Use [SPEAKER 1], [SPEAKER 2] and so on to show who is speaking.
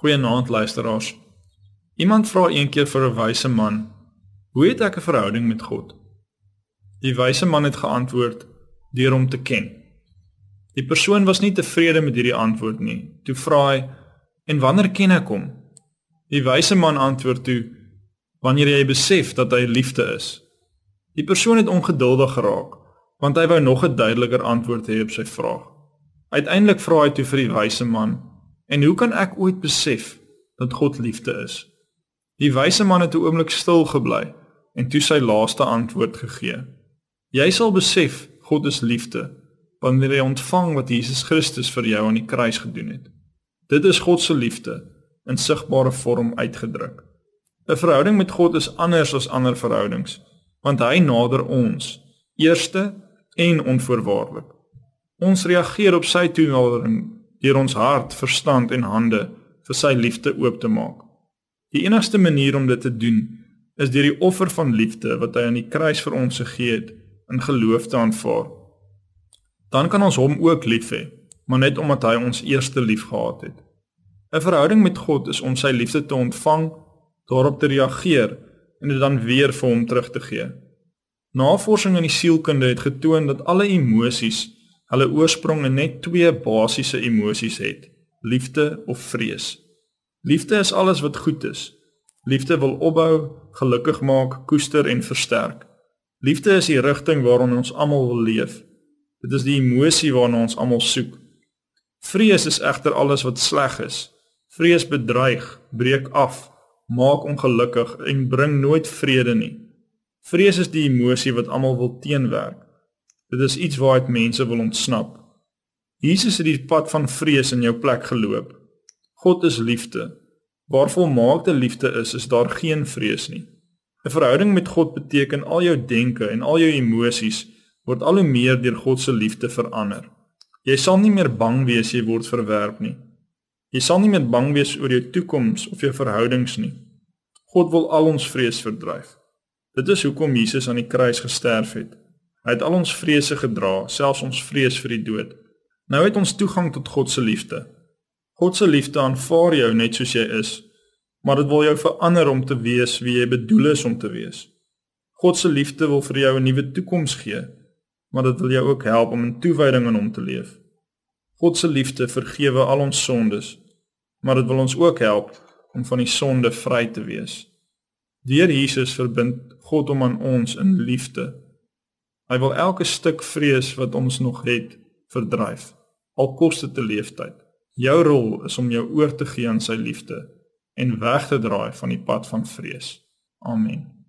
[SPEAKER 1] Goeienaand luisteraars. Iemand vra eendag vir 'n wyse man: "Hoe het ek 'n verhouding met God?" Die wyse man het geantwoord: "Deur hom te ken." Die persoon was nie tevrede met hierdie antwoord nie. Toe vra hy: "En wanneer ken ek hom?" Die wyse man antwoord toe: "Wanneer jy besef dat hy liefde is." Die persoon het ongeduldig geraak, want hy wou nog 'n duideliker antwoord hê op sy vraag. Uiteindelik vra hy toe vir die wyse man: En hoe kan ek ooit besef dat God liefde is? Die wyse man het 'n oomblik stil gebly en toe sy laaste antwoord gegee. Jy sal besef God is liefde wanneer jy ontvang wat Jesus Christus vir jou aan die kruis gedoen het. Dit is God se liefde in sigbare vorm uitgedruk. 'n Verhouding met God is anders as ander verhoudings, want hy nader ons eerste en onvoorwaardelik. Ons reageer op sy toenadering deur ons hart, verstand en hande vir sy liefde oop te maak. Die enigste manier om dit te doen is deur die offer van liefde wat hy aan die kruis vir ons gegee het in geloof te aanvaar. Dan kan ons hom ook lief hê, maar net omdat hy ons eerste lief gehad het. 'n Verhouding met God is om sy liefde te ontvang, daarop te reageer en dit dan weer vir hom terug te gee. Navorsing in die sielkunde het getoon dat alle emosies hulle oorsprong in net twee basiese emosies het: liefde of vrees. Liefde is alles wat goed is. Liefde wil opbou, gelukkig maak, koester en versterk. Liefde is die rigting waarin ons almal wil leef. Dit is die emosie waarna ons almal soek. Vrees is egter alles wat sleg is. Vrees bedreig, breek af, maak ongelukkig en bring nooit vrede nie. Vrees is die emosie wat almal wil teenwerk. Dit is iets waaruit mense wil ontsnap. Jesus het die pad van vrees in jou plek geloop. God is liefde. Waar volmaakte liefde is, is daar geen vrees nie. 'n Verhouding met God beteken al jou denke en al jou emosies word al hoe meer deur God se liefde verander. Jy sal nie meer bang wees jy word verwerp nie. Jy sal nie meer bang wees oor jou toekoms of jou verhoudings nie. God wil al ons vrees verdryf. Dit is hoekom Jesus aan die kruis gesterf het. Hy het al ons vrese gedra, selfs ons vrees vir die dood. Nou het ons toegang tot God se liefde. God se liefde aanvaar jou net soos jy is, maar dit wil jou verander om te wees wie jy bedoel is om te wees. God se liefde wil vir jou 'n nuwe toekoms gee, maar dit wil jou ook help om in toewyding aan hom te leef. God se liefde vergewe al ons sondes, maar dit wil ons ook help om van die sonde vry te wees. Deur Jesus verbind God hom aan ons in liefde Hy wil elke stuk vrees wat ons nog het verdryf. Al kos dit 'n leeftyd. Jou rol is om jou oor te gee aan sy liefde en weg te draai van die pad van vrees. Amen.